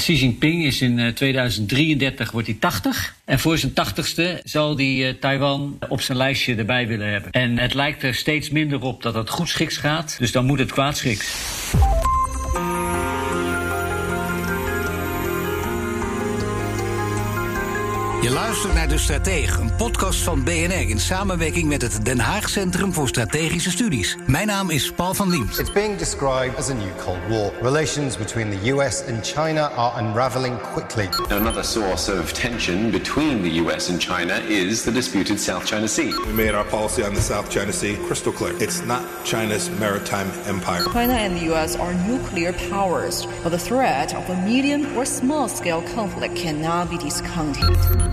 Xi Jinping is in eh, 2033 wordt hij 80. En voor zijn 80ste zal hij eh, Taiwan op zijn lijstje erbij willen hebben. En het lijkt er steeds minder op dat het goed schiks gaat. Dus dan moet het kwaad schiks. Je luistert naar De Stratege, een podcast van BNR in samenwerking met het Den Haag Centrum voor Strategische Studies. Mijn naam is Paul van Liemt. It's being described as a new Cold War. Relations between the US and China are unraveling quickly. Another source of tension between the US and China is the disputed South China Sea. We made our policy on the South China Sea crystal clear. It's not China's maritime empire. China and the US are nuclear powers, but the threat of a medium or small scale conflict cannot be discounted.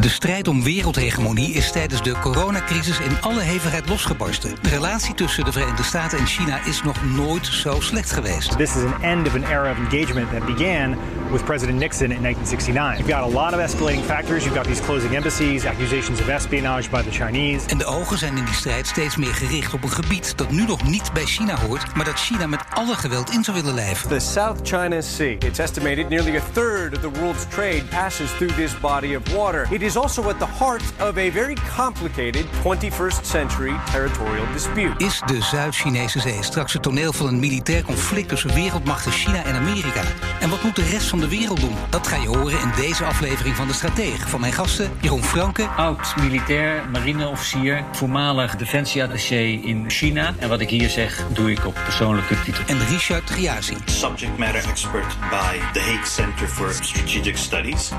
De strijd om wereldhegemonie is tijdens de coronacrisis in alle hevigheid losgebarsten. De relatie tussen de Verenigde Staten en China is nog nooit zo slecht geweest. This is an end of an era of engagement that began with President Nixon in 1969. You've got a lot of escalating factors. You've got these closing embassies, accusations of espionage by the Chinese. En de ogen zijn in die strijd steeds meer gericht op een gebied dat nu nog niet bij China hoort, maar dat China met alle geweld in zou willen lijven. The South China Sea. It's estimated nearly a third of the world's trade passes through this body of water. It is also at the heart of a very complicated 21st century territorial dispute. Is de Zuid-Chinese Zee straks het toneel van een militair conflict tussen wereldmachten China en Amerika? En wat moet de rest van de wereld doen? Dat ga je horen in deze aflevering van De Stratege. Van mijn gasten Jeroen Franke, Oud-militair, marineofficier, voormalig defensieattaché in China. En wat ik hier zeg, doe ik op persoonlijke titel. en Richard Triasi. subject matter expert by the Hague Center for Strategic Studies.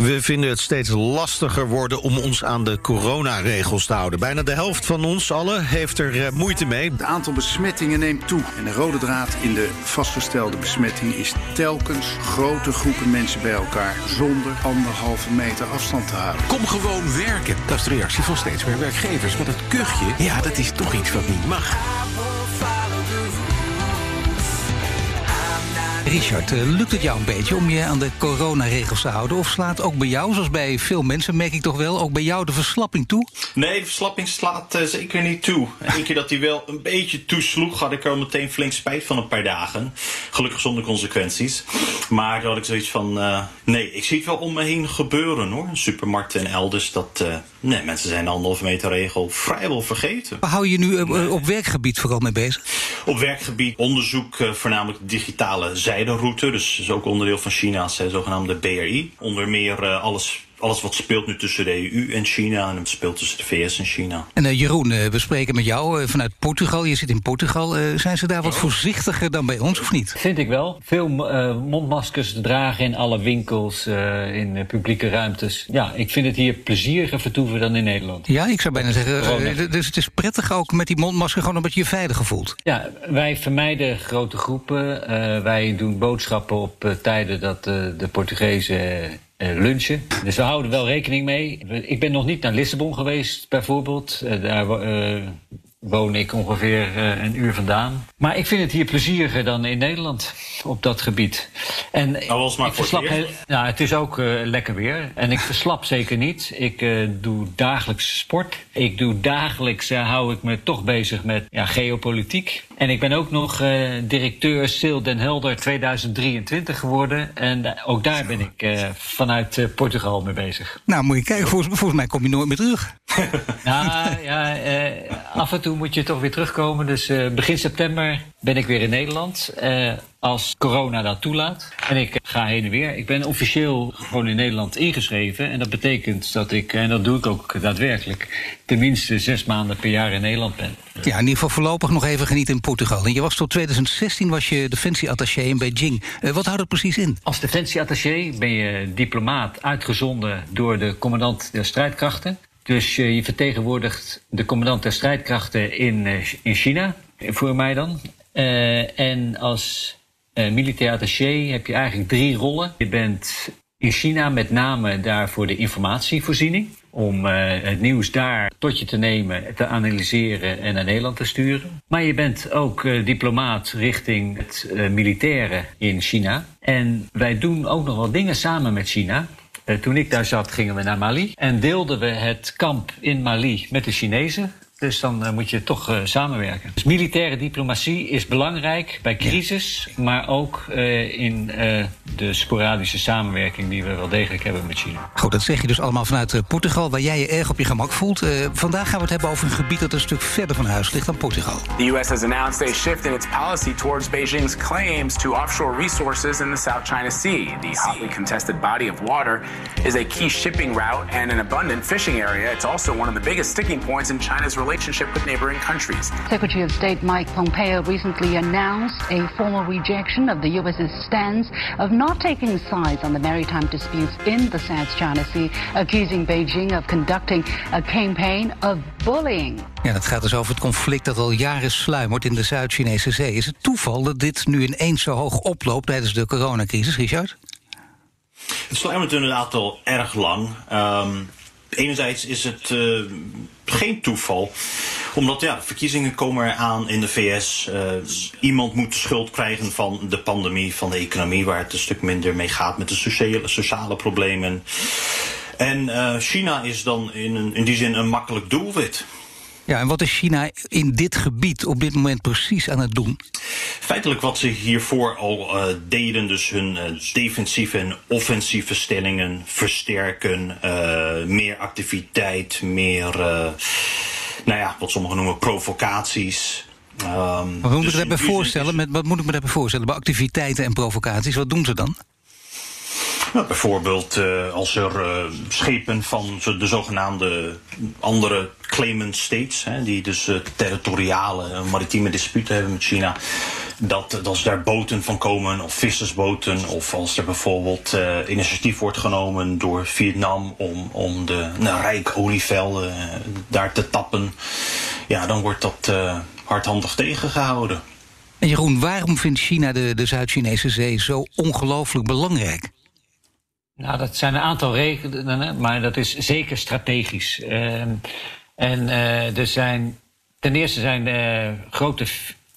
We vinden het steeds lastiger worden om ons aan de coronaregels te houden. Bijna de helft van ons allen heeft er eh, moeite mee. Het aantal besmettingen neemt toe. En de rode draad in de vastgestelde besmetting is telkens grote groepen mensen bij elkaar zonder anderhalve meter afstand te houden. Kom gewoon werken. Dat is de reactie van steeds meer werkgevers. Maar dat kuchje, ja, dat is toch iets wat niet mag. Richard, eh, lukt het jou een beetje om je aan de coronaregels te houden? Of slaat ook bij jou, zoals bij veel mensen, merk ik toch wel, ook bij jou de verslapping toe? Nee, de verslapping slaat eh, zeker niet toe. Eén keer dat hij wel een beetje toesloeg, had ik er meteen flink spijt van een paar dagen. Gelukkig zonder consequenties. Maar had ik zoiets van, eh, nee, ik zie het wel om me heen gebeuren hoor. Supermarkten en elders, dat, nee, mensen zijn de anderhalve meter regel vrijwel vergeten. Waar hou je nu op werkgebied vooral mee bezig? Op werkgebied onderzoek voornamelijk digitale zijderoute. Dus is ook onderdeel van China's zogenaamde BRI. Onder meer eh, alles, alles wat speelt nu tussen de EU en China. En het speelt tussen de VS en China. En eh, Jeroen, eh, we spreken met jou eh, vanuit Portugal. Je zit in Portugal. Eh, zijn ze daar wat voorzichtiger dan bij ons, of niet? Vind ik wel. Veel eh, mondmaskers dragen in alle winkels, eh, in publieke ruimtes. Ja, ik vind het hier plezieriger vertoeven dan in Nederland. Ja, ik zou bijna zeggen, dus het is prettig ook met die mondmasker, gewoon omdat je je veilig voelt. Ja, wij vermijden grote groepen. Eh, wij doen boodschappen op tijden dat de Portugezen lunchen. Dus we houden wel rekening mee. Ik ben nog niet naar Lissabon geweest, bijvoorbeeld. Eh, daar eh, woon ik ongeveer eh, een uur vandaan. Maar ik vind het hier plezieriger dan in Nederland op dat gebied. En was maar ik verslap het weer. heel- ja, het is ook eh, lekker weer. En ik verslap zeker niet. Ik eh, doe dagelijks sport. Ik doe dagelijks, eh, hou ik me toch bezig met ja, geopolitiek. En ik ben ook nog eh, directeur Sil Den Helder 2023 geworden. En ook daar ben ik eh, vanuit eh, Portugal mee bezig. Nou, moet je kijken, volgens, volgens mij kom je nooit meer terug. Nou ja, af en toe moet je toch weer terugkomen. Dus begin september ben ik weer in Nederland. Eh, als corona dat toelaat. En ik ga heen en weer. Ik ben officieel gewoon in Nederland ingeschreven. En dat betekent dat ik, en dat doe ik ook daadwerkelijk, tenminste zes maanden per jaar in Nederland ben. Ja, in ieder geval voorlopig nog even genieten in Portugal. En je was tot 2016 was je defensieattaché in Beijing. Eh, wat houdt het precies in? Als defensieattaché ben je diplomaat uitgezonden door de commandant der strijdkrachten. Dus eh, je vertegenwoordigt de commandant der strijdkrachten in, eh, in China, eh, voor mij dan. Uh, en als militair attaché heb je eigenlijk drie rollen. Je bent in China met name daar voor de informatievoorziening. Om uh, het nieuws daar tot je te nemen, te analyseren en naar Nederland te sturen. Maar je bent ook diplomaat richting het militaire in China. En wij doen ook nog wel dingen samen met China. Toen ik daar zat, gingen we naar Mali en deelden we het kamp in Mali met de Chinezen. Dus dan uh, moet je toch uh, samenwerken. Dus militaire diplomatie is belangrijk bij crisis, ja. maar ook uh, in de sporadische samenwerking die we wel degelijk hebben met China. Goed, dat zeg je dus allemaal vanuit Portugal, waar jij je erg op je gemak voelt. vandaag gaan we het hebben over een gebied dat een stuk verder van huis ligt dan Portugal. The US has announced a shift in its policy towards Beijing's claims to offshore resources in the South China Sea. The hotly contested body of water is a key shipping route and an abundant fishing area. It's also one of the biggest sticking points in China's relationship with neighboring countries. Secretary of State Mike Pompeo recently announced a formal rejection of the U.S.'s stance of not taking sides on the maritime disputes in the South China Sea, accusing Beijing of conducting a campaign of bullying. Ja, dat gaat dus over het conflict dat al jaren sluimert in de Zuid-Chinese Zee. Is het toeval dat dit nu ineens zo hoog oploopt tijdens de coronacrisis, Richard? Het sluimert inderdaad al erg lang. Um, enerzijds is het uh, geen toeval. Omdat ja, verkiezingen komen eraan in de VS. Uh, iemand moet schuld krijgen van de pandemie, van de economie, waar het een stuk minder mee gaat met de sociale, sociale problemen. En uh, China is dan in, in die zin een makkelijk doelwit. Ja, en wat is China in dit gebied op dit moment precies aan het doen? Feitelijk wat ze hiervoor al uh, deden, dus hun uh, defensieve en offensieve stellingen versterken, uh, meer activiteit, meer, nou ja, wat sommigen noemen provocaties. Um, wat moet dus ik daarbij voorstellen? Met, wat moet ik me daarbij voorstellen? Bij activiteiten en provocaties, wat doen ze dan? Bijvoorbeeld uh, als er uh, schepen van de zogenaamde andere claimant states, hè, die dus uh, territoriale maritieme disputen hebben met China, dat als daar boten van komen, of vissersboten, of als er bijvoorbeeld initiatief wordt genomen door Vietnam om, om de nou, rijke olievelden daar te tappen, ja, dan wordt dat hardhandig tegengehouden. En Jeroen, waarom vindt China de, de Zuid-Chinese zee zo ongelooflijk belangrijk? Nou, dat zijn een aantal redenen, maar dat is zeker strategisch. Uh, en uh, er zijn, ten eerste zijn er grote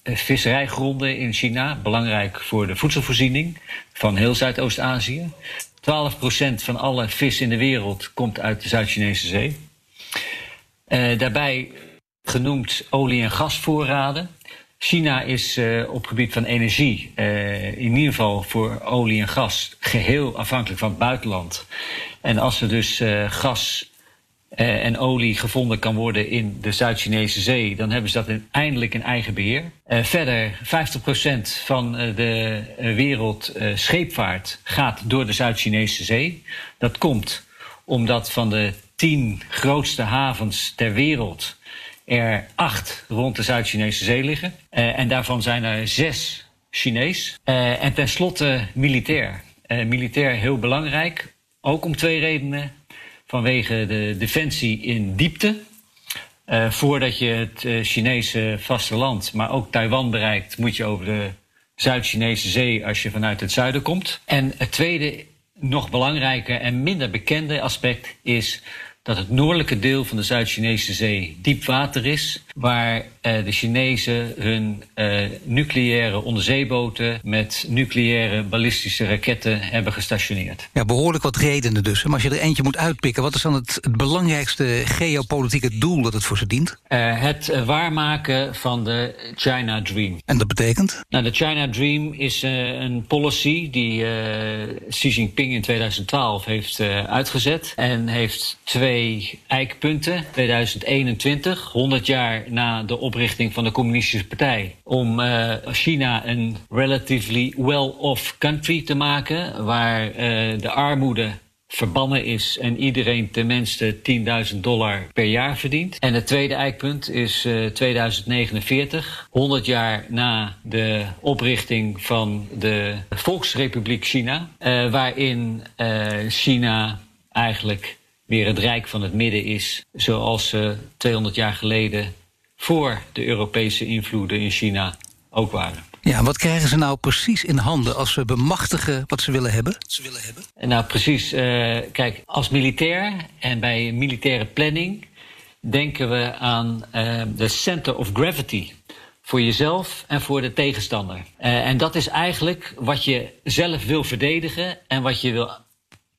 visserijgronden in China belangrijk voor de voedselvoorziening van heel Zuidoost-Azië. 12% van alle vis in de wereld komt uit de Zuid-Chinese Zee. Uh, daarbij genoemd olie- en gasvoorraden. China is uh, op gebied van energie, uh, in ieder geval voor olie en gas, geheel afhankelijk van het buitenland. En als er dus uh, gas en olie gevonden kan worden in de Zuid-Chinese zee, dan hebben ze dat in, eindelijk in eigen beheer. verder, 50% van de wereld scheepvaart gaat door de Zuid-Chinese zee. Dat komt omdat van de tien grootste havens ter wereld er acht rond de Zuid-Chinese zee liggen. Uh, en daarvan zijn er zes Chinees. Uh, en tenslotte militair. Uh, militair heel belangrijk, ook om twee redenen. Vanwege de defensie in diepte. voordat je het Chinese vasteland, maar ook Taiwan bereikt, moet je over de Zuid-Chinese zee als je vanuit het zuiden komt. En het tweede, nog belangrijker en minder bekende aspect is dat het noordelijke deel van de Zuid-Chinese Zee diep water is, waar uh, de Chinezen hun uh, nucleaire onderzeeboten met nucleaire ballistische raketten hebben gestationeerd. Ja, behoorlijk wat redenen dus. Maar als je er eentje moet uitpikken, wat is dan het, het belangrijkste geopolitieke doel dat het voor ze dient? Uh, het waarmaken van de China Dream. En dat betekent? Nou, de China Dream is een policy die Xi Jinping in 2012 heeft uitgezet en heeft twee eikpunten. 2021, 100 jaar na de oprichting van de Communistische Partij. Om uh, China een relatively well-off country te maken. Waar uh, de armoede verbannen is en iedereen tenminste 10.000 dollar per jaar verdient. En het tweede eikpunt is uh, 2049, 100 jaar na de oprichting van de Volksrepubliek China, waarin China eigenlijk weer het Rijk van het Midden is, zoals uh, 200 jaar geleden voor de Europese invloeden in China ook waren. Ja, wat krijgen ze nou precies in handen als ze bemachtigen wat ze willen hebben? Ze willen hebben? Nou, precies. Uh, kijk, als militair en bij militaire planning denken we aan uh, de center of gravity. Voor jezelf en voor de tegenstander. Uh, en dat is eigenlijk wat je zelf wil verdedigen en wat je wil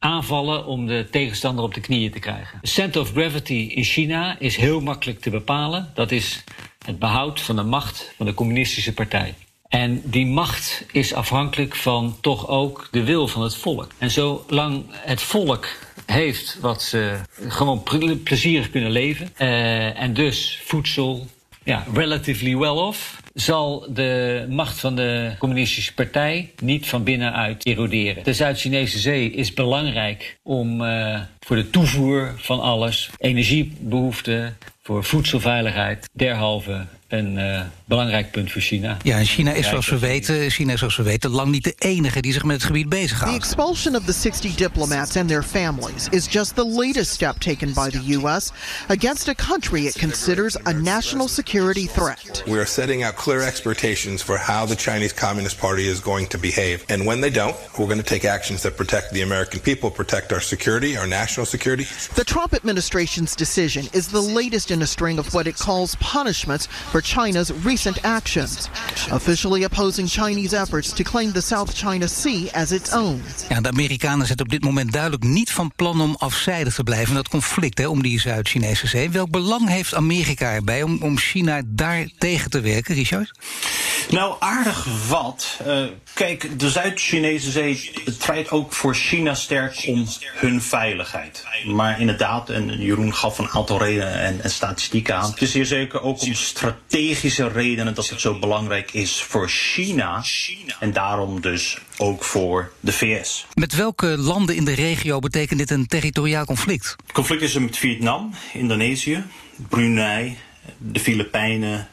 aanvallen om de tegenstander op de knieën te krijgen. De center of gravity in China is heel makkelijk te bepalen. Dat is het behoud van de macht van de communistische partij. En die macht is afhankelijk van toch ook de wil van het volk. En zolang het volk heeft wat ze gewoon plezierig kunnen leven uh, en dus voedsel, ja, relatively well off, zal de macht van de communistische partij niet van binnenuit eroderen. De Zuid-Chinese zee is belangrijk om uh, voor de toevoer van alles, energiebehoeften, voor voedselveiligheid, derhalve een uh, belangrijk punt voor China. Ja, en China is zoals we weten, China is zoals we weten lang niet de enige die zich met het gebied bezighoudt. The expulsion of the 60 diplomats and their families is just the latest step taken by the US against a country it considers a national security threat. We are setting out clear expectations for how the Chinese Communist Party is going to behave. And when they don't, we're going to take actions that protect the American people, protect our security, our national security. The Trump administration's decision is the latest in a string of what it calls punishments for China's recent actions, officially opposing Chinese efforts to claim the South China Sea as its own. Ja, de Amerikanen zijn op dit moment duidelijk niet van plan om afzijdig te blijven dat conflict hè, om die Zuid-Chinese zee. Welk belang heeft Amerika erbij om, om China daar tegen te werken, Richard? Nou, aardig wat. Uh, kijk, de Zuid-Chinese zee strijdt ook voor China sterk om hun veiligheid. Maar inderdaad, en Jeroen gaf een aantal redenen en, en statistieken aan. Het is hier zeker ook om strategische redenen dat het zo belangrijk is voor China. En daarom dus ook voor de VS. Met welke landen in de regio betekent dit een territoriaal conflict? Het conflict is er met Vietnam, Indonesië, Brunei, de Filipijnen.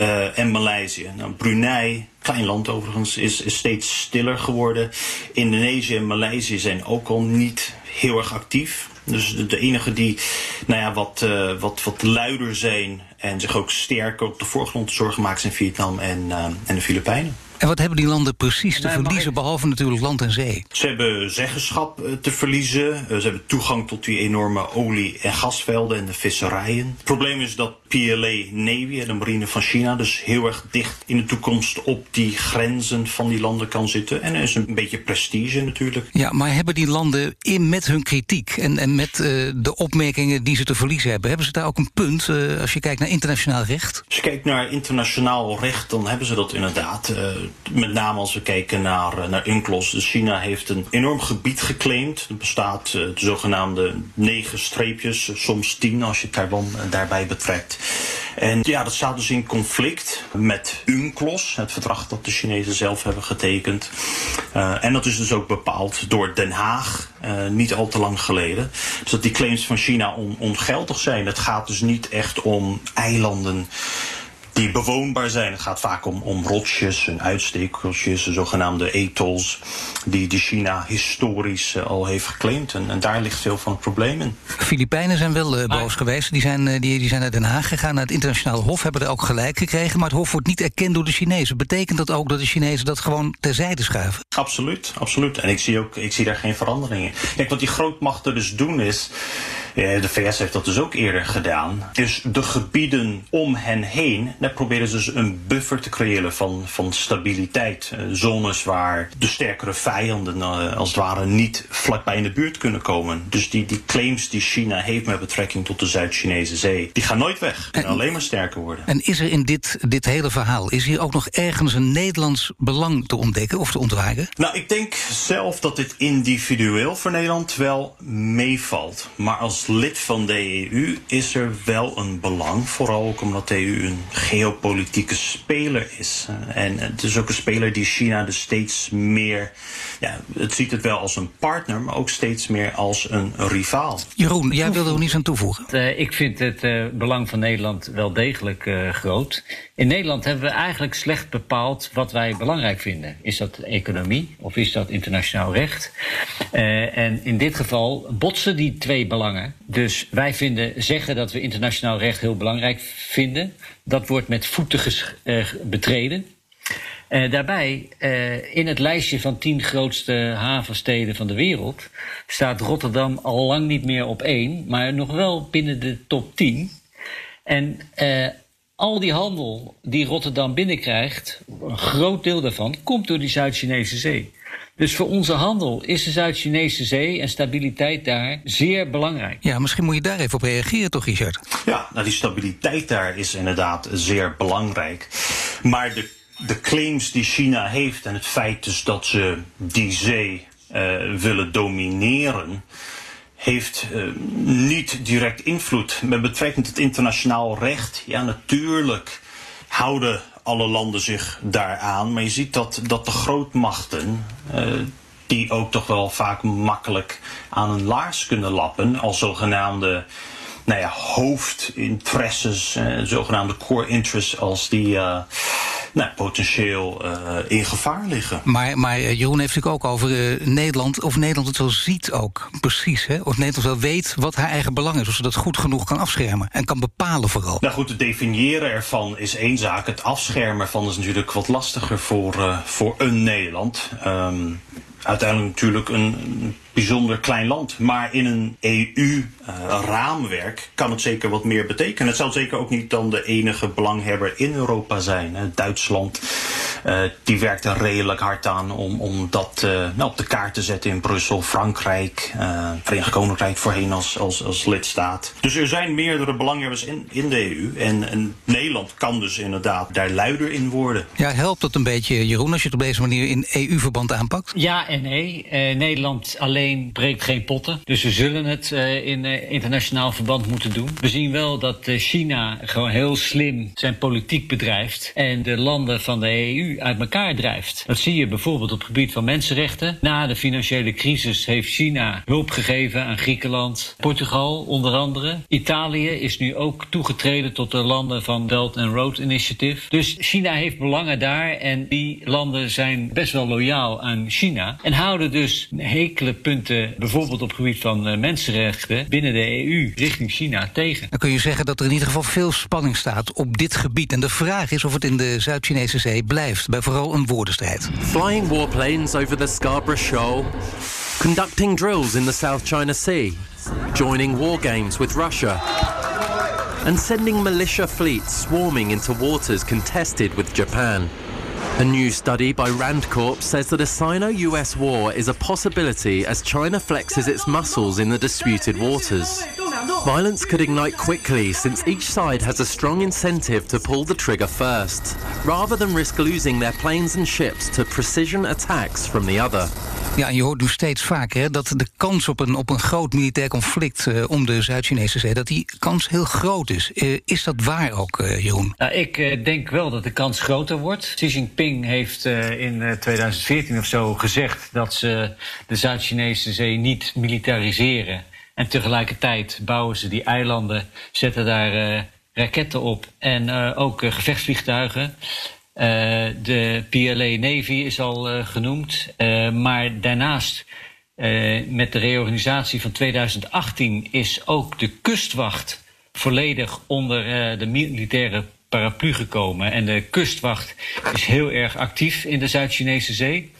Uh, en Maleisië. Nou, Brunei, klein land overigens, is, is steeds stiller geworden. Indonesië en Maleisië zijn ook al niet heel erg actief. Dus de, enige die nou ja, wat, uh, wat, wat luider zijn en zich ook sterker op de voorgrond zorgen maken zijn Vietnam en, uh, en de Filipijnen. En wat hebben die landen precies te verliezen, behalve natuurlijk land en zee? Ze hebben zeggenschap te verliezen. Ze hebben toegang tot die enorme olie- en gasvelden en de visserijen. Het probleem is dat PLA Navy, de marine van China, dus heel erg dicht in de toekomst op die grenzen van die landen kan zitten. En er is een beetje prestige natuurlijk. Ja, maar hebben die landen in met hun kritiek en, en met uh, de opmerkingen die ze te verliezen hebben, hebben ze daar ook een punt uh, als je kijkt naar internationaal recht? Als je kijkt naar internationaal recht, dan hebben ze dat inderdaad. Uh, met name als we kijken naar, naar UNCLOS. Dus China heeft een enorm gebied geclaimd. Er bestaat de zogenaamde negen streepjes, soms tien als je Taiwan daarbij betrekt. En ja, dat staat dus in conflict met UNCLOS, het verdrag dat de Chinezen zelf hebben getekend. En dat is dus ook bepaald door Den Haag, niet al te lang geleden. Dus dat die claims van China on, ongeldig zijn. Het gaat dus niet echt om eilanden die bewoonbaar zijn. Het gaat vaak om, om rotsjes en uitstekeltjes, de zogenaamde atolls, die, die China historisch uh, al heeft geclaimd. En, en, daar ligt veel van het probleem in. Filipijnen zijn wel uh, boos geweest. Die zijn, uh, die, die zijn naar Den Haag gegaan, naar het internationale hof, hebben er ook gelijk gekregen. Maar het hof wordt niet erkend door de Chinezen. Betekent dat ook dat de Chinezen dat gewoon terzijde schuiven? Absoluut, absoluut. En ik zie, ook, ik zie daar geen verandering in. Kijk, wat die grootmachten dus doen is. De VS heeft dat dus ook eerder gedaan. Dus de gebieden om hen heen, daar proberen ze dus een buffer te creëren van, van stabiliteit. Uh, zones waar de sterkere vijanden uh, als het ware niet vlakbij in de buurt kunnen komen. Dus die, die claims die China heeft met betrekking tot de Zuid-Chinese zee, die gaan nooit weg. En, alleen maar sterker worden. En is er in dit, dit hele verhaal, is hier ook nog ergens een Nederlands belang te ontdekken of te ontwagen? Nou, ik denk zelf dat dit individueel voor Nederland wel meevalt. Maar als lid van de EU is er wel een belang, vooral ook omdat de EU een geopolitieke speler is. En het is ook een speler die China dus steeds meer, ja, het ziet het wel als een partner, maar ook steeds meer als een rivaal. Jeroen, jij wilde er niets aan toevoegen? Uh, ik vind het uh, belang van Nederland wel degelijk uh, groot. In Nederland hebben we eigenlijk slecht bepaald wat wij belangrijk vinden. Is dat economie of is dat internationaal recht? en in dit geval botsen die twee belangen. Dus wij vinden, zeggen dat we internationaal recht heel belangrijk vinden. Dat wordt met voeten uh, betreden. Uh, daarbij, uh, in het lijstje van tien grootste havensteden van de wereld staat Rotterdam al lang niet meer op één, maar nog wel binnen de top 10. En uh, al die handel die Rotterdam binnenkrijgt, een groot deel daarvan, komt door die Zuid-Chinese zee. Dus voor onze handel is de Zuid-Chinese zee en stabiliteit daar zeer belangrijk. Ja, misschien moet je daar even op reageren, toch, Richard? Ja, nou, die stabiliteit daar is inderdaad zeer belangrijk. Maar de, de claims die China heeft en het feit dus dat ze die zee uh, willen domineren heeft uh, niet direct invloed. Met betrekking tot internationaal recht, ja natuurlijk houden alle landen zich daaraan. Maar je ziet dat, dat de grootmachten, uh, die ook toch wel vaak makkelijk aan een laars kunnen lappen, als zogenaamde nou ja, hoofdinteresses, zogenaamde core interests, als die nou, potentieel uh, in gevaar liggen. Maar, maar Jeroen heeft natuurlijk ook over uh, Nederland, of Nederland het wel ziet ook, precies. Hè? Of Nederland wel weet wat haar eigen belang is, of ze dat goed genoeg kan afschermen en kan bepalen vooral. Nou goed, het definiëren ervan is één zaak. Het afschermen ervan is natuurlijk wat lastiger voor, uh, voor een Nederland. Um, uiteindelijk natuurlijk een bijzonder klein land. Maar in een EU-raamwerk uh, kan het zeker wat meer betekenen. Het zal zeker ook niet dan de enige belangheber in Europa zijn. Hè. Duitsland uh, die werkt er redelijk hard aan om, om dat uh, nou, op de kaart te zetten in Brussel. Frankrijk, Verenigd Koninkrijk voorheen als, als, als lidstaat. Dus er zijn meerdere belanghebbers in, in de EU. En, en Nederland kan dus inderdaad daar luider in worden. Ja, helpt dat een beetje, Jeroen, als je het op deze manier in EU-verband aanpakt? Ja en nee. Nederland alleen breekt geen potten. Dus we zullen het uh, in uh, internationaal verband moeten doen. We zien wel dat uh, China gewoon heel slim zijn politiek bedrijft en de landen van de EU uit elkaar drijft. Dat zie je bijvoorbeeld op het gebied van mensenrechten. Na de financiële crisis heeft China hulp gegeven aan Griekenland, Portugal onder andere. Italië is nu ook toegetreden tot de landen van Belt and Road Initiative. Dus China heeft belangen daar en die landen zijn best wel loyaal aan China en houden dus hekele punten bijvoorbeeld op het gebied van uh, mensenrechten binnen de EU richting China tegen. Dan kun je zeggen dat er in ieder geval veel spanning staat op dit gebied. En de vraag is of het in de Zuid-Chinese zee blijft, bij vooral een woordenstrijd. Flying warplanes over the Scarborough Shoal, conducting drills in the South China Sea, joining war games with Russia. And sending militia fleets swarming into waters contested with Japan. A new study by Rand Corp says that a Sino US war is a possibility as China flexes its muscles in the disputed waters. Violence could ignite quickly since each side has a strong incentive to pull the trigger first, rather than risk losing their planes and ships to precision attacks from the other. Ja, je hoort nu steeds vaker hè, dat de kans op een, op een groot militair conflict uh, om de Zuid-Chinese zee, dat die kans heel groot is. Uh, is dat waar ook, uh, Jeroen? Nou, ik denk wel dat de kans groter wordt. Xi Jinping heeft in 2014 of zo gezegd dat ze de Zuid-Chinese zee niet militariseren. En tegelijkertijd bouwen ze die eilanden, zetten daar raketten op en ook gevechtsvliegtuigen. Uh, de PLA Navy is al uh, genoemd. Uh, maar daarnaast, met de reorganisatie van 2018, is ook de kustwacht volledig onder de militaire paraplu gekomen. En de kustwacht is heel erg actief in de Zuid-Chinese Zee.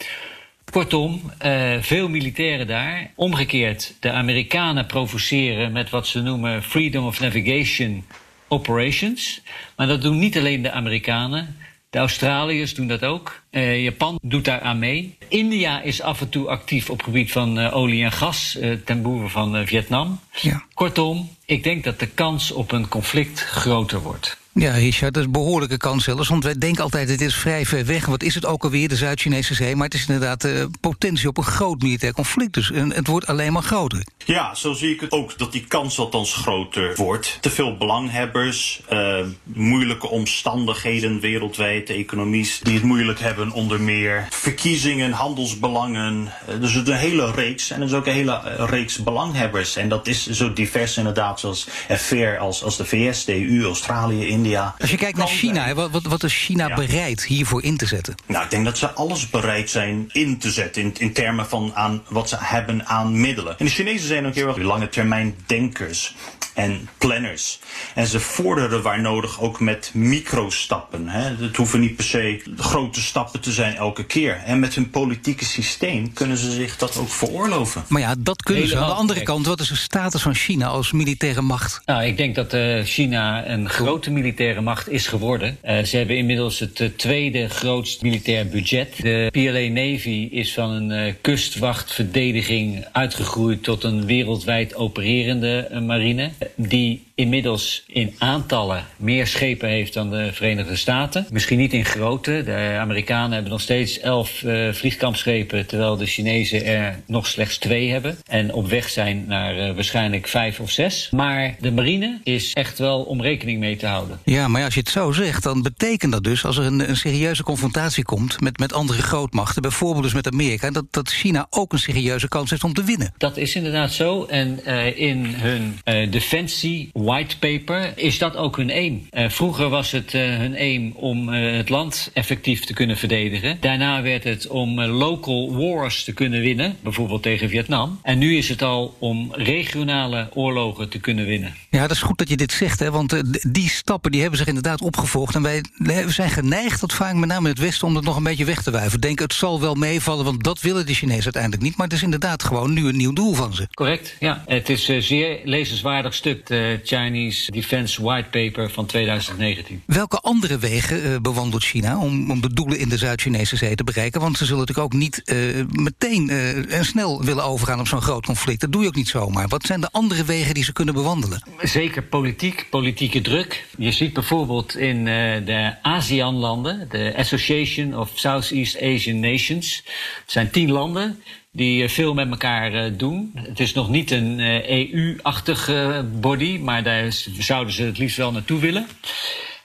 Kortom, veel militairen daar. Omgekeerd, de Amerikanen provoceren met wat ze noemen Freedom of Navigation Operations. Maar dat doen niet alleen de Amerikanen. De Australiërs doen dat ook. Uh, Japan doet daar aan mee. India is af en toe actief op het gebied van uh, olie en gas uh, ten behoeve van Vietnam. Ja. Kortom, ik denk dat de kans op een conflict groter wordt. Ja, Richard, dat is een behoorlijke kans zelfs. Want wij denken altijd, het is vrij ver weg. Wat is het ook alweer, de Zuid-Chinese zee? Maar het is inderdaad uh, potentie op een groot militair conflict. Dus en het wordt alleen maar groter. Ja, zo zie ik het ook, dat die kans althans groter wordt. Te veel belanghebbers, uh, moeilijke omstandigheden wereldwijd, de economies die het moeilijk hebben onder meer. Verkiezingen, handelsbelangen. Uh, dus een hele reeks. En er is ook een hele reeks belanghebbers. En dat is zo divers inderdaad, zoals FR als, als de VS, de EU, Australië, India. Als je kijkt naar China, hè, wat, wat, wat is China bereid hiervoor in te zetten? Nou, ik denk dat ze alles bereid zijn in te zetten. In, in termen van aan wat ze hebben aan middelen. En de Chinezen zijn ook heel erg lange termijn denkers en planners. En ze vorderen waar nodig ook met microstappen. Hè. Het hoeven niet per se grote stappen te zijn elke keer. En met hun politieke systeem kunnen ze zich dat ook veroorloven. Maar ja, dat kunnen ze. Aan de andere kant, wat is de status van China als militaire macht? Nou, ik denk dat eh, China een grote militaire macht is geworden. Eh, ze hebben inmiddels het eh, tweede grootst militair budget. De PLA Navy is van een eh, kustwachtverdediging uitgegroeid tot een wereldwijd opererende marine. Die inmiddels in aantallen meer schepen heeft dan de Verenigde Staten. Misschien niet in grootte. De Amerikanen hebben nog steeds elf eh, vliegkampschepen, terwijl de Chinezen er nog slechts twee hebben. En op weg zijn naar eh, waarschijnlijk vijf of zes. Maar de marine is echt wel om rekening mee te houden. Ja, maar als je het zo zegt, dan betekent dat dus... als er een, een serieuze confrontatie komt met, met andere grootmachten... bijvoorbeeld dus met Amerika... Dat, dat China ook een serieuze kans heeft om te winnen. Dat is inderdaad zo. En eh, in hun defensie white paper is dat ook hun aim. Eh, vroeger was het eh, hun aim om eh, het land effectief te kunnen verdedigen. Daarna werd het om local wars te kunnen winnen, bijvoorbeeld tegen Vietnam. En nu is het al om regionale oorlogen te kunnen winnen. Ja, dat is goed dat je dit zegt, hè, want die stappen die hebben zich inderdaad opgevolgd. En wij zijn geneigd, dat vaak met name in het Westen, om dat nog een beetje weg te wuiven. Denken, het zal wel meevallen, want dat willen de Chinezen uiteindelijk niet. Maar het is inderdaad gewoon nu een nieuw doel van ze. Correct, ja. Het is een zeer lezenswaardig stuk, de Chinese Defense White Paper van 2019. Welke andere wegen eh, bewandelt China om, om de doelen in de Zuid-Chinese zee te bereiken? Want ze zullen natuurlijk ook niet eh, meteen eh, en snel willen overgaan op zo'n groot conflict. Dat doe je ook niet zomaar. Wat zijn de andere wegen die ze kunnen bewandelen? Zeker politiek, politieke druk. Je ziet bijvoorbeeld in de ASEAN-landen, de Association of Southeast Asian Nations. Het zijn tien landen die eh, veel met elkaar eh, doen. Het is nog niet een EU-achtig body, maar daar zouden ze het liefst wel naartoe willen.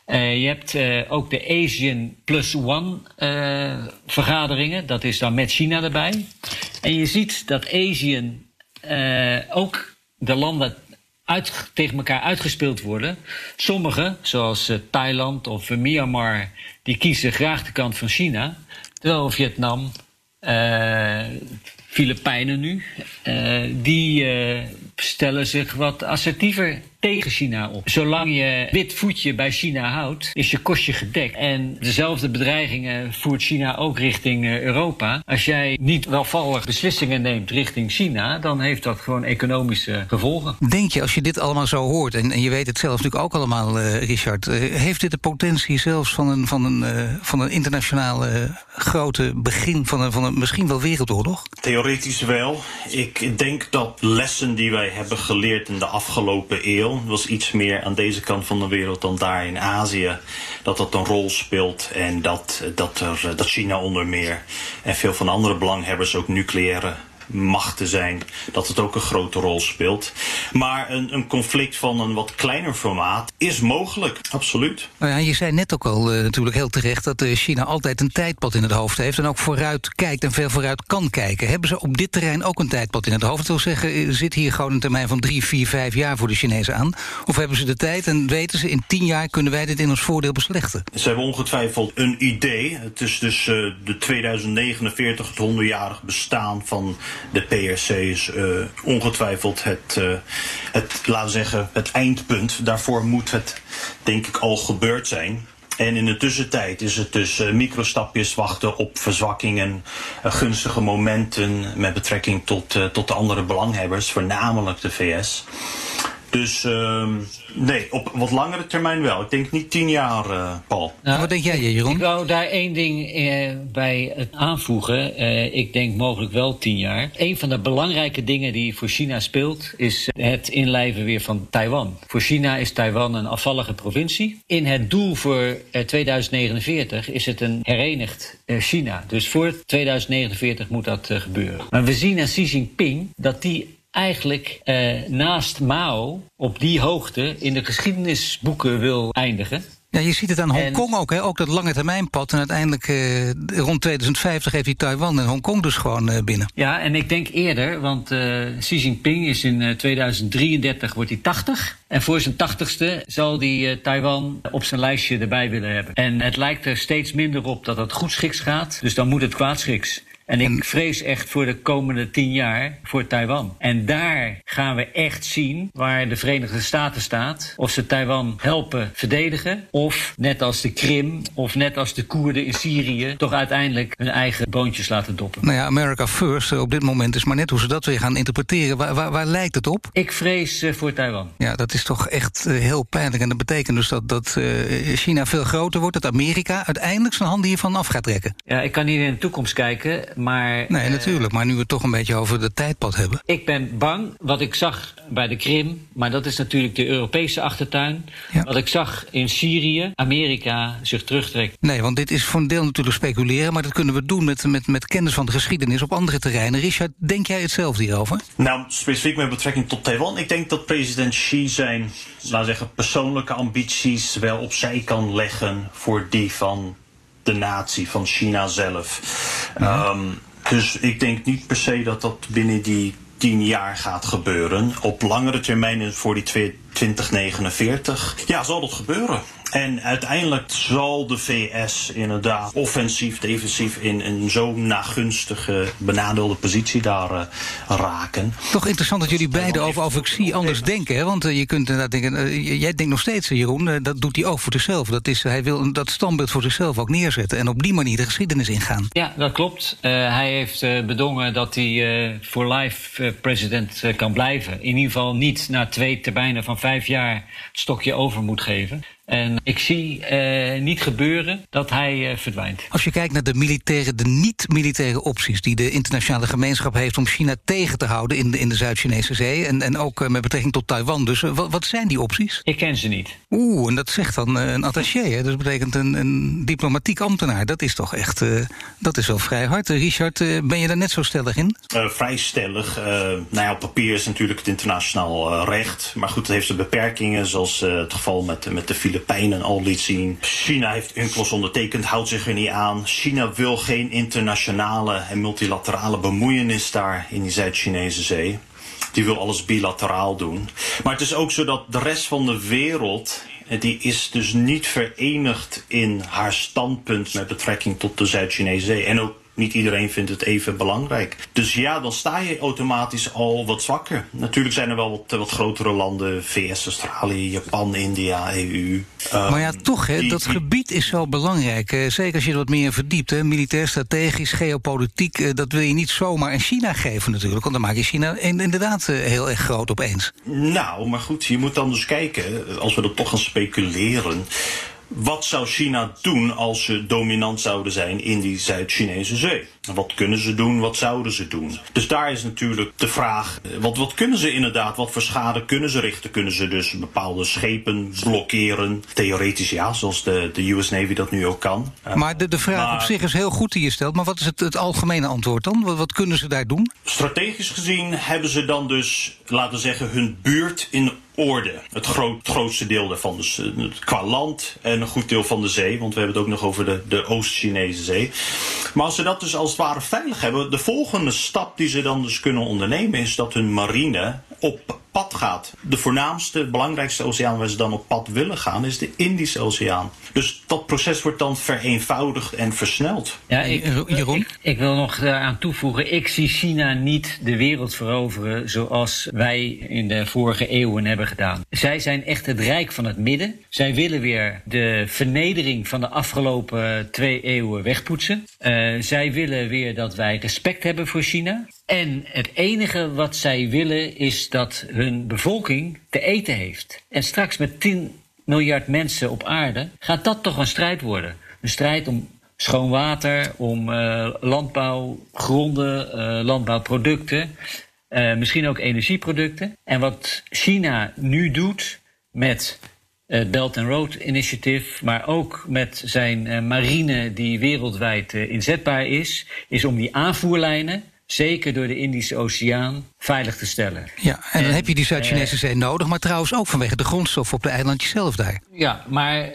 Eh, je hebt eh, ook de Asian Plus One eh, vergaderingen. Dat is dan met China erbij. En je ziet dat Asian eh, ook de landen uit, tegen elkaar uitgespeeld worden. Sommige, zoals eh, Thailand of eh, Myanmar, die kiezen graag de kant van China. Terwijl Vietnam, eh Filipijnen nu, eh, die eh, stellen zich wat assertiever tegen China op. Zolang je wit voetje bij China houdt, is je kostje gedekt. En dezelfde bedreigingen voert China ook richting eh, Europa. Als jij niet welvallig beslissingen neemt richting China, dan heeft dat gewoon economische gevolgen. Denk je, als je dit allemaal zo hoort, en, en je weet het zelf natuurlijk ook allemaal, eh, Richard, eh, heeft dit de potentie zelfs van een, van een, eh, van een internationaal eh, grote begin van een, van een misschien wel wereldoorlog? Theoretisch wel. Ik denk dat lessen die wij hebben geleerd in de afgelopen eeuw, was iets meer aan deze kant van de wereld dan daar in Azië, dat dat een rol speelt en dat, dat, er, dat China onder meer en veel van de andere belanghebbers ook nucleaire machten zijn, dat het ook een grote rol speelt. Maar een, een conflict van een wat kleiner formaat is mogelijk, absoluut. Nou ja, je zei net ook al eh, natuurlijk heel terecht dat eh, China altijd een tijdpad in het hoofd heeft en ook vooruit kijkt en veel vooruit kan kijken. Hebben ze op dit terrein ook een tijdpad in het hoofd? Dat wil zeggen, eh, zit hier gewoon een termijn van drie, vier, vijf jaar voor de Chinezen aan? Of hebben ze de tijd en weten ze in tien jaar kunnen wij dit in ons voordeel beslechten? Ze hebben ongetwijfeld een idee. Het is dus de 2049, het 100-jarig bestaan van de PRC is eh, ongetwijfeld het, eh, het, laten zeggen, het eindpunt. Daarvoor moet het, denk ik, al gebeurd zijn. En in de tussentijd is het dus eh, microstapjes wachten op verzwakkingen, gunstige momenten met betrekking tot, tot de andere belanghebbers, voornamelijk de VS. Dus ehm, nee, op wat langere termijn wel. Ik denk niet tien jaar, eh, Paul. Wat denk jij, Jeroen? Ik wou daar één ding eh, bij het aanvoegen. Eh, ik denk mogelijk wel tien jaar. Een van de belangrijke dingen die voor China speelt... is het inlijven weer van Taiwan. Voor China is Taiwan een afvallige provincie. In het doel voor eh, 2049 is het een herenigd eh, China. Dus voor 2049 moet dat eh, gebeuren. Maar we zien aan Xi Jinping dat die eigenlijk eh, naast Mao op die hoogte in de geschiedenisboeken wil eindigen. Ja, je ziet het aan Hongkong ook, hè? ook dat lange termijnpad. En uiteindelijk eh, rond 2050 heeft hij Taiwan en Hongkong dus gewoon eh, binnen. Ja, en ik denk eerder, want eh, Xi Jinping is in eh, 2033 wordt hij 80. En voor zijn 80ste zal hij eh, Taiwan op zijn lijstje erbij willen hebben. En het lijkt er steeds minder op dat het goed schiks gaat. Dus dan moet het kwaadschiks. En ik vrees echt voor de komende tien jaar voor Taiwan. En daar gaan we echt zien waar de Verenigde Staten staat. Of ze Taiwan helpen verdedigen. Of net als de Krim of net als de Koerden in Syrië... toch uiteindelijk hun eigen boontjes laten doppen. Nou ja, America First eh, op dit moment is maar net hoe ze dat weer gaan interpreteren. Waar, waar, waar lijkt het op? Ik vrees eh, voor Taiwan. Ja, dat is toch echt eh, heel pijnlijk. En dat betekent dus dat, dat China veel groter wordt. Dat Amerika uiteindelijk zijn handen hiervan af gaat trekken. Ja, ik kan niet in de toekomst kijken, maar... Nee, eh, natuurlijk. Maar nu we het toch een beetje over de tijdpad hebben. Ik ben bang, wat ik zag bij de Krim, maar dat is natuurlijk de Europese achtertuin. Wat ik zag in Syrië, Amerika zich terugtrekt. Nee, want dit is voor een deel natuurlijk speculeren. Maar dat kunnen we doen met, met, met kennis van de geschiedenis op andere terreinen. Richard, denk jij hetzelfde hierover? Nou, specifiek met betrekking tot Taiwan. Ik denk dat president Xi zijn, laten we zeggen, persoonlijke ambities wel opzij kan leggen voor die van de natie, van China zelf. Ehm, dus ik denk niet per se dat dat binnen die tien jaar gaat gebeuren. Op langere termijn voor die twee- 2049, ja, zal dat gebeuren. En uiteindelijk zal de VS inderdaad offensief, defensief in een zo nagunstige, benadeelde positie daar eh, raken. Toch interessant dat jullie beiden over, over Xi anders denken. Hè? Want eh, je kunt inderdaad denken, eh, jij denkt nog steeds, Jeroen, dat doet hij ook voor zichzelf. Dat is, hij wil dat standbeeld voor zichzelf ook neerzetten. En op die manier de geschiedenis ingaan. Ja, dat klopt. Eh, hij heeft eh, bedongen dat hij eh, voor life president kan blijven. In ieder geval niet na twee termijnen van vijf jaar het stokje over moet geven. En ik zie eh, niet gebeuren dat hij eh, verdwijnt. Als je kijkt naar de militaire, de niet-militaire opties die de internationale gemeenschap heeft om China tegen te houden in de, in de Zuid-Chinese zee. En, en ook eh, met betrekking tot Taiwan. Dus wat, wat zijn die opties? Ik ken ze niet. Oeh, en dat zegt dan een attaché. Hè? Dus dat betekent een, een diplomatiek ambtenaar. Dat is toch echt, eh, dat is wel vrij hard. Richard, ben je daar net zo stellig in? Eh, vrij stellig. Eh, nou ja, op papier is natuurlijk het internationaal recht. Maar goed, het heeft zijn beperkingen, zoals eh, het geval met, met de Filipijnen al liet zien. China heeft UNCLOS ondertekend, houdt zich er niet aan. China wil geen internationale en multilaterale bemoeienis daar in die Zuid-Chinese zee. Die wil alles bilateraal doen. Maar het is ook zo dat de rest van de wereld eh, die is dus niet verenigd in haar standpunt met betrekking tot de Zuid-Chinese zee. En ook niet iedereen vindt het even belangrijk. Dus ja, dan sta je automatisch al wat zwakker. Natuurlijk zijn er wel wat, wat grotere landen, VS, Australië, Japan, India, EU. eh, maar ja, toch, hè, die- dat gebied is zo belangrijk. eh, zeker als je er wat meer in verdiept. Hè, militair, strategisch, geopolitiek. eh, dat wil je niet zomaar aan China geven natuurlijk. Want dan maak je China in- inderdaad eh, heel erg groot opeens. Nou, maar goed, je moet dan dus kijken, als we er toch gaan speculeren. Wat zou China doen als ze dominant zouden zijn in die Zuid-Chinese zee? Wat kunnen ze doen? Wat zouden ze doen? Dus daar is natuurlijk de vraag: eh, wat, wat kunnen ze inderdaad? Wat voor schade kunnen ze richten? Kunnen ze dus bepaalde schepen blokkeren? Theoretisch ja, zoals de, de US Navy dat nu ook kan. Eh, Maar de, de vraag maar- op zich is heel goed die je stelt. Maar wat is het, het algemene antwoord dan? Wat, wat kunnen ze daar doen? Strategisch gezien hebben ze dan dus, laten we zeggen, hun buurt in orde. Het, groot, grootste deel daarvan, dus qua land en een goed deel van de zee. Want we hebben het ook nog over de, de Oost-Chinese zee. Maar als ze dat dus als het ware veilig hebben, de volgende stap die ze dan dus kunnen ondernemen is dat hun marine op pad gaat. De voornaamste, belangrijkste oceaan waar ze dan op pad willen gaan is de Indische Oceaan. Dus dat proces wordt dan vereenvoudigd en versneld. Ja, ik, ik, ik wil nog daaraan toevoegen. Ik zie China niet de wereld veroveren zoals wij in de vorige eeuwen hebben gedaan. Zij zijn echt het rijk van het midden. Zij willen weer de vernedering van de afgelopen twee eeuwen wegpoetsen. Eh, zij willen weer dat wij respect hebben voor China. En het enige wat zij willen is dat hun bevolking te eten heeft. En straks met 10 miljard mensen op aarde gaat dat toch een strijd worden. Een strijd om schoon water, om eh, landbouwgronden, eh, landbouwproducten, eh, misschien ook energieproducten. En wat China nu doet met het Belt and Road Initiative, maar ook met zijn marine die wereldwijd inzetbaar is, is om die aanvoerlijnen zeker door de Indische Oceaan, veilig te stellen. Ja, en dan heb je die Zuid-Chinese zee nodig, maar trouwens ook vanwege de grondstof op de eilandjes zelf daar. Ja, maar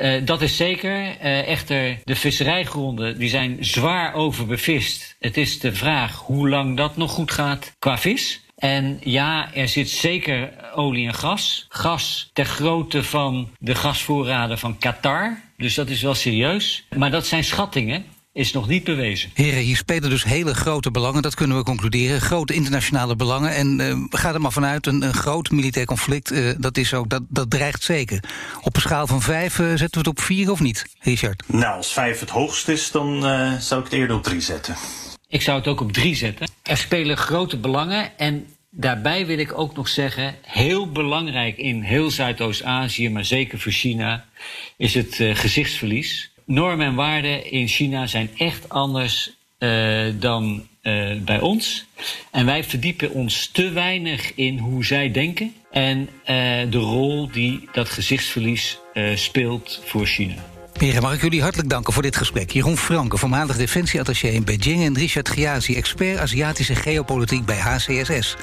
uh, dat is zeker. Uh, echter, de visserijgronden die zijn zwaar overbevist. Het is de vraag hoe lang dat nog goed gaat qua vis. En ja, er zit zeker olie en gas. Gas ter grootte van de gasvoorraden van Qatar. Dus dat is wel serieus. Maar dat zijn schattingen is nog niet bewezen. Heren, hier spelen dus hele grote belangen, dat kunnen we concluderen. Grote internationale belangen. En uh, ga er maar vanuit, een, een groot militair conflict, uh, dat, is ook, dat, dat dreigt zeker. Op een schaal van vijf uh, zetten we het op vier of niet, Richard? Nou, als vijf het hoogst is, dan zou ik het eerder op drie zetten. Ik zou het ook op drie zetten. Er spelen grote belangen en daarbij wil ik ook nog zeggen, heel belangrijk in heel Zuidoost-Azië, maar zeker voor China, is het gezichtsverlies normen en waarden in China zijn echt anders uh, dan uh, bij ons. En wij verdiepen ons te weinig in hoe zij denken en uh, de rol die dat gezichtsverlies speelt voor China. Heren, mag ik jullie hartelijk danken voor dit gesprek. Jeroen Franke, voormalig defensieattaché in Beijing... en Richard Giazi, expert Aziatische geopolitiek bij HCSS.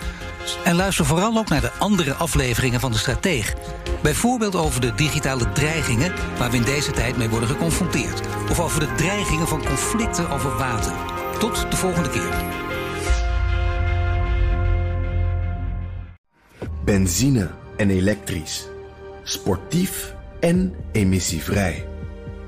En luister vooral ook naar de andere afleveringen van De Strateeg. Bijvoorbeeld over de digitale dreigingen... waar we in deze tijd mee worden geconfronteerd. Of over de dreigingen van conflicten over water. Tot de volgende keer. Benzine en elektrisch. Sportief en emissievrij.